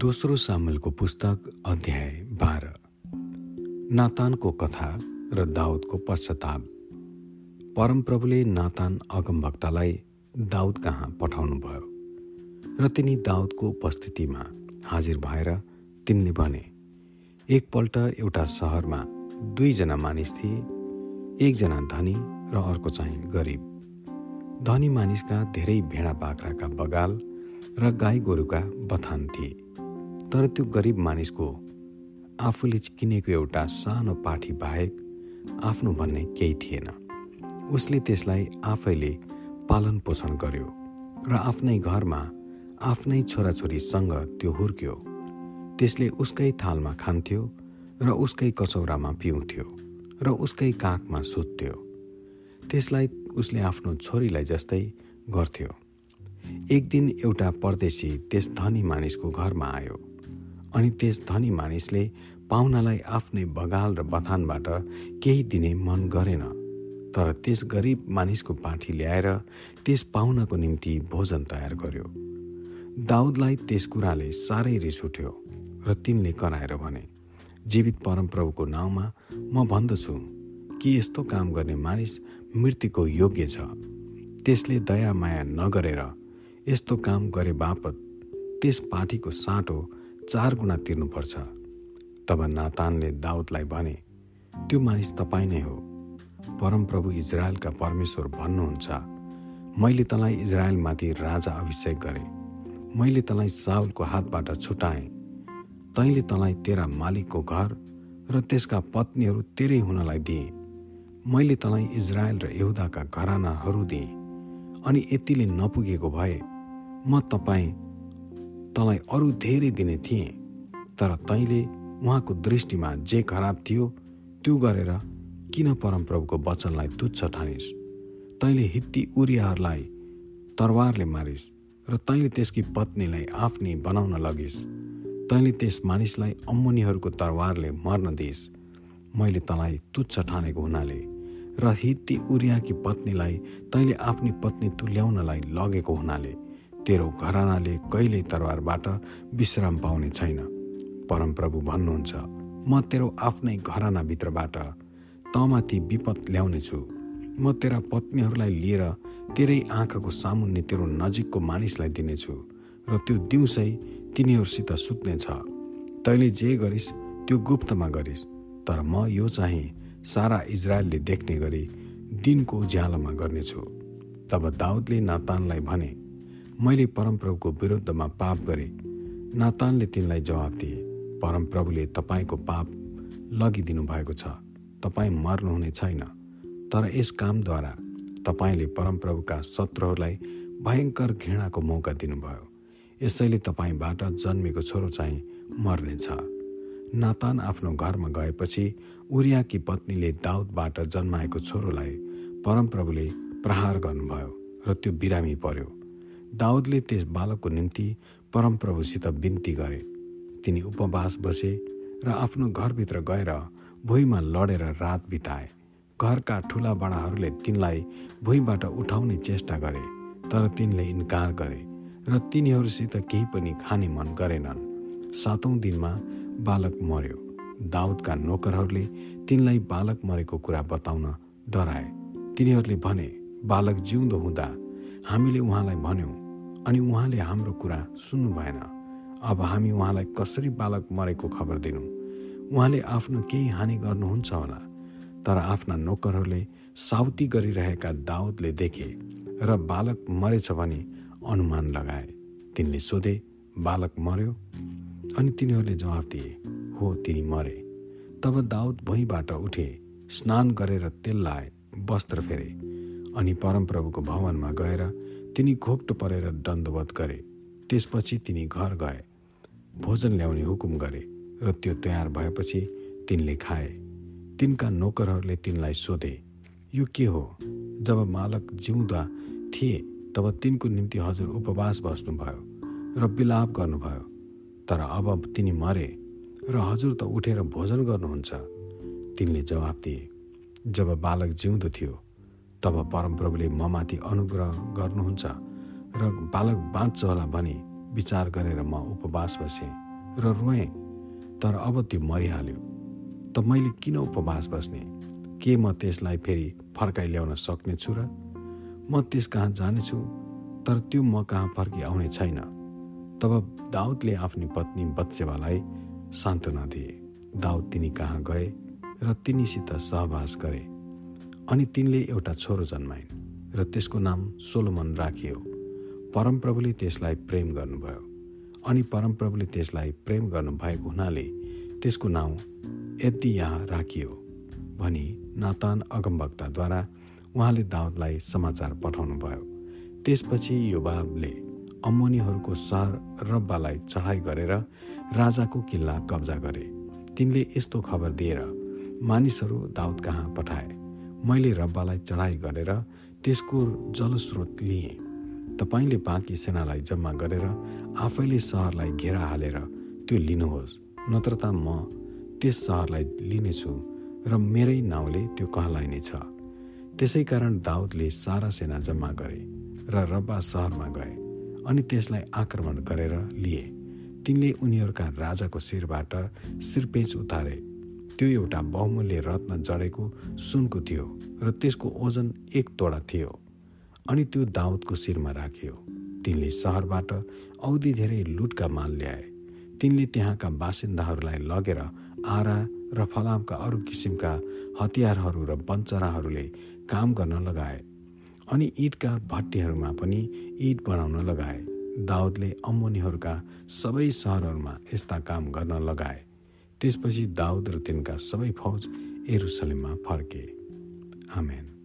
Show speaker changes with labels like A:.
A: दोस्रो सामेलको पुस्तक अध्याय बाह्र। नातानको कथा र दाउदको पश्चाताप। परमप्रभुले नातान अगमभक्तलाई दाउद कहाँ पठाउनुभयो? र तिनी दाउदको उपस्थितिमा हाजिर भएर तिनले भने एकपल्ट एउटा सहरमा दुईजना मानिस थिए एकजना धनी र अर्को चाहिँ गरिब। धनी मानिसका धेरै भेडा बाख्राका बगाल र गाई गोरुका बथान थिए। तर त्यो गरिब मानिसको आफूले किनेको एउटा सानो पाठी बाहेक आफ्नो भन्ने केही थिएन। उसले त्यसलाई आफैले पालन पोषण गर्यो र आफ्नै घरमा आफ्नै छोराछोरीसँग त्यो हुर्क्यो। त्यसले उसकै थालमा खान्थ्यो र उसकै कचौरामा पिउँथ्यो र उसकै काखमा सुत्थ्यो। त्यसलाई उसले आफ्नो छोरीलाई जस्तै गर्थ्यो। एक दिन एउटा परदेशी त्यस धनी मानिसको घरमा आयो। अनि त्यस धनी मानिसले पाहुनालाई आफ्नै बगाल र बथानबाट केही दिने मन गरेन। तर त्यस गरिब मानिसको पाठी ल्याएर त्यस पाहुनाको निम्ति भोजन तयार गर्यो। दाउदलाई त्यस कुराले साह्रै रिस उठ्यो र तिनले कराएर भने जीवित परमप्रभुको नाउँमा म भन्दछु। कि यस्तो काम गर्ने मानिस मृत्युको योग्य छ? त्यसले दया माया नगरेर यस्तो काम गरे बापत त्यस पाठीको साँटो चार गुणा तिर्नुपर्छ। तब नातानले दाउदलाई भने त्यो मानिस तपाईँ नै हो। परमप्रभु इजरायलका परमेश्वर भन्नुहुन्छ। मैले तँलाई इजरायलमाथि राजा अभिषेक गरेँ। मैले तँलाई साउलको हातबाट छुटाएँ। तैँले तँलाई तेरा मालिकको घर र त्यसका पत्नीहरू तेरै हुनलाई दिएँ। मैले तँलाई इजरायल र यहुदाका घरानाहरू दिएँ। अनि यतिले नपुगेको भए म तपाईँ तँलाई अरू धेरै दिने थिएँ तर तैँले उहाँको दृष्टिमा जे खराब थियो त्यो गरेर किन परमप्रभुको वचनलाई तुच्छ ठानिस्? तैँले हित्ती उरियाहरूलाई तरवारले मारिस् र तैँले त्यसकी पत्नीलाई आफ्नी बनाउन लगिस्। तैँले त्यस मानिसलाई अम्मुनीहरूको तरवारले मर्न दिइस्। मैले तँलाई तुच्छ ठानेको हुनाले र हित्ती उरियाकी पत्नीलाई तैँले आफ्नी पत्नी तुल्याउनलाई लगेको हुनाले तेरो घरानाले कहिल्यै तरवारबाट विश्राम पाउने छैन। परमप्रभु भन्नुहुन्छ म तेरो आफ्नै घरानाभित्रबाट तँमाथि विपद ल्याउनेछु। म तेरा पत्नीहरूलाई लिएर तेरै आँखाको सामुन्ने तेरो नजिकको मानिसलाई दिनेछु र त्यो दिउँसै तिनीहरूसित सुत्नेछ। तैँले जे गरिस् त्यो गुप्तमा गरिस् तर म यो चाहिँ सारा इजरायलले देख्ने गरी दिनको उज्यालोमा गर्नेछु। तब दाउदले नातानलाई भने मैले परमप्रभुको विरुद्धमा पाप गरेँ। नातानले तिनलाई जवाब दिए परमप्रभुले तपाईँको पाप लगिदिनु भएको छ तपाईँ मर्नुहुने छैन। तर यस कामद्वारा तपाईँले परमप्रभुका शत्रुहरूलाई भयङ्कर घृणाको मौका दिनुभयो। यसैले तपाईँबाट जन्मेको छोरो चाहिँ मर्नेछ। नातान आफ्नो घरमा गएपछि उरियाकी पत्नीले दाउदबाट जन्माएको छोरोलाई परमप्रभुले प्रहार गर्नुभयो र त्यो बिरामी पर्यो। दाउदले त्यस बालकको निम्ति परमप्रभुसित बिन्ती गरे। तिनी उपवास बसे र आफ्नो घरभित्र गएर भुइँमा लडेर रात बिताए। घरका ठुला बडाहरूले तिनलाई भुइँबाट उठाउने चेष्टा गरे तर तिनले इन्कार गरे र तिनीहरूसित केही पनि खाने मन गरेनन्। सातौँ दिनमा बालक मर्यो। दाउदका नोकरहरूले तिनलाई बालक मरेको कुरा बताउन डराए। तिनीहरूले भने बालक जिउँदो हुँदा हामीले उहाँलाई भन्यौँ अनि उहाँले हाम्रो कुरा सुन्नु भएन। अब हामी उहाँलाई कसरी बालक मरेको खबर दिनु? उहाँले आफ्नो केही हानि गर्नुहुन्छ होला तर आफ्ना नोकरहरूले साउती गरिरहेका दाउदले देखे र बालक मरेछ भने अनुमान लगाए। तिनले सोधे बालक मर्यो? अनि तिनीहरूले जवाफ दिए हो तिनी मरे। तब दाउद भुइँबाट उठे स्नान गरेर तेल लाए वस्त्र फेरे अनि परमप्रभुको भवनमा गएर तिनी घोप्टो परेर दण्डवत गरे। त्यसपछि तिनी घर गए। भोजन ल्याउने हुकुम गरे र त्यो तयार भएपछि तिनले खाए। तिनका नोकरहरूले तिनलाई सोधे यो के हो? जब मालक जिउँदा थिए तब तिनको निम्ति हजुर उपवास बस्नुभयो र बिलाप गर्नुभयो। तर अब तिनी मरे र हजुर त उठेर भोजन गर्नुहुन्छ। तिनले जवाब दिए जब बालक जिउँदो थियो तब परमप्रभुले ममाथि अनुग्रह गर्नुहुन्छ र बालक बाँच्छ होला भनी विचार गरेर म उपवास बसेँ र रोएँ। तर अब त्यो मरिहाल्यो। त मैले किन उपवास बस्ने? के म त्यसलाई फेरि फर्काइ ल्याउन सक्ने छु र? म त्यस कहाँ जानेछु? तर त्यो म कहाँ फर्की आउने छैन। तब दाउदले आफ्नी पत्नी बत्सेवालाई सान्त्वना दिए। दाउद तिनी कहाँ गए र तिनीसित सहवास गरे। अनि तिनले एउटा छोरो जन्माइन् र त्यसको नाम सोलोमन राखियो। परमप्रभुले त्यसलाई प्रेम गर्नुभयो। अनि परमप्रभुले त्यसलाई प्रेम गर्नुभएको हुनाले त्यसको नाउँ यति यहाँ राखियो भनी नातान अगमभक्तद्वारा उहाँले दाउदलाई समाचार पठाउनु भयो त्यसपछि युवाले अम्मोनीहरूको सहर रब्बालाई चढाइ गरेर राजाको किल्ला कब्जा गरे। तिनले यस्तो खबर दिएर मानिसहरू दाउद कहाँ पठाए। मैले रब्बालाई चढाइ गरेर त्यसको जलस्रोत लिएँ। तपाईँले बाँकी सेनालाई जम्मा गरेर आफैले सहरलाई घेरा हालेर त्यो लिनुहोस् नत्र त म त्यस सहरलाई लिनेछु र मेरै नाउँले त्यो कहलाइनेछ। त्यसै कारण दाउदले सारा सेना जम्मा गरे र रब्बा सहरमा गए अनि त्यसलाई आक्रमण गरेर लिए। तिनले उनीहरूका राजाको शिरबाट शिरपेच उतारे। त्यो एउटा बहुमूल्य रत्न जडेको सुनको थियो र त्यसको ओजन एक तोडा थियो अनि त्यो दाउदको शिरमा राखियो। तिनले सहरबाट औधी धेरै लुटका माल ल्याए। तिनले त्यहाँका बासिन्दाहरूलाई लगेर आरा र फलामका अरू किसिमका हतियारहरू र बन्चराहरूले काम गर्न लगाए अनि इँटका भट्टीहरूमा पनि इँट बनाउन लगाए। दाउदले अम्मोनीहरूका सबै सहरहरूमा यस्ता काम गर्न लगाए। त्यसपछि दाउद र तिनका सबै फौज एरुसलेममा फर्के। आमेन।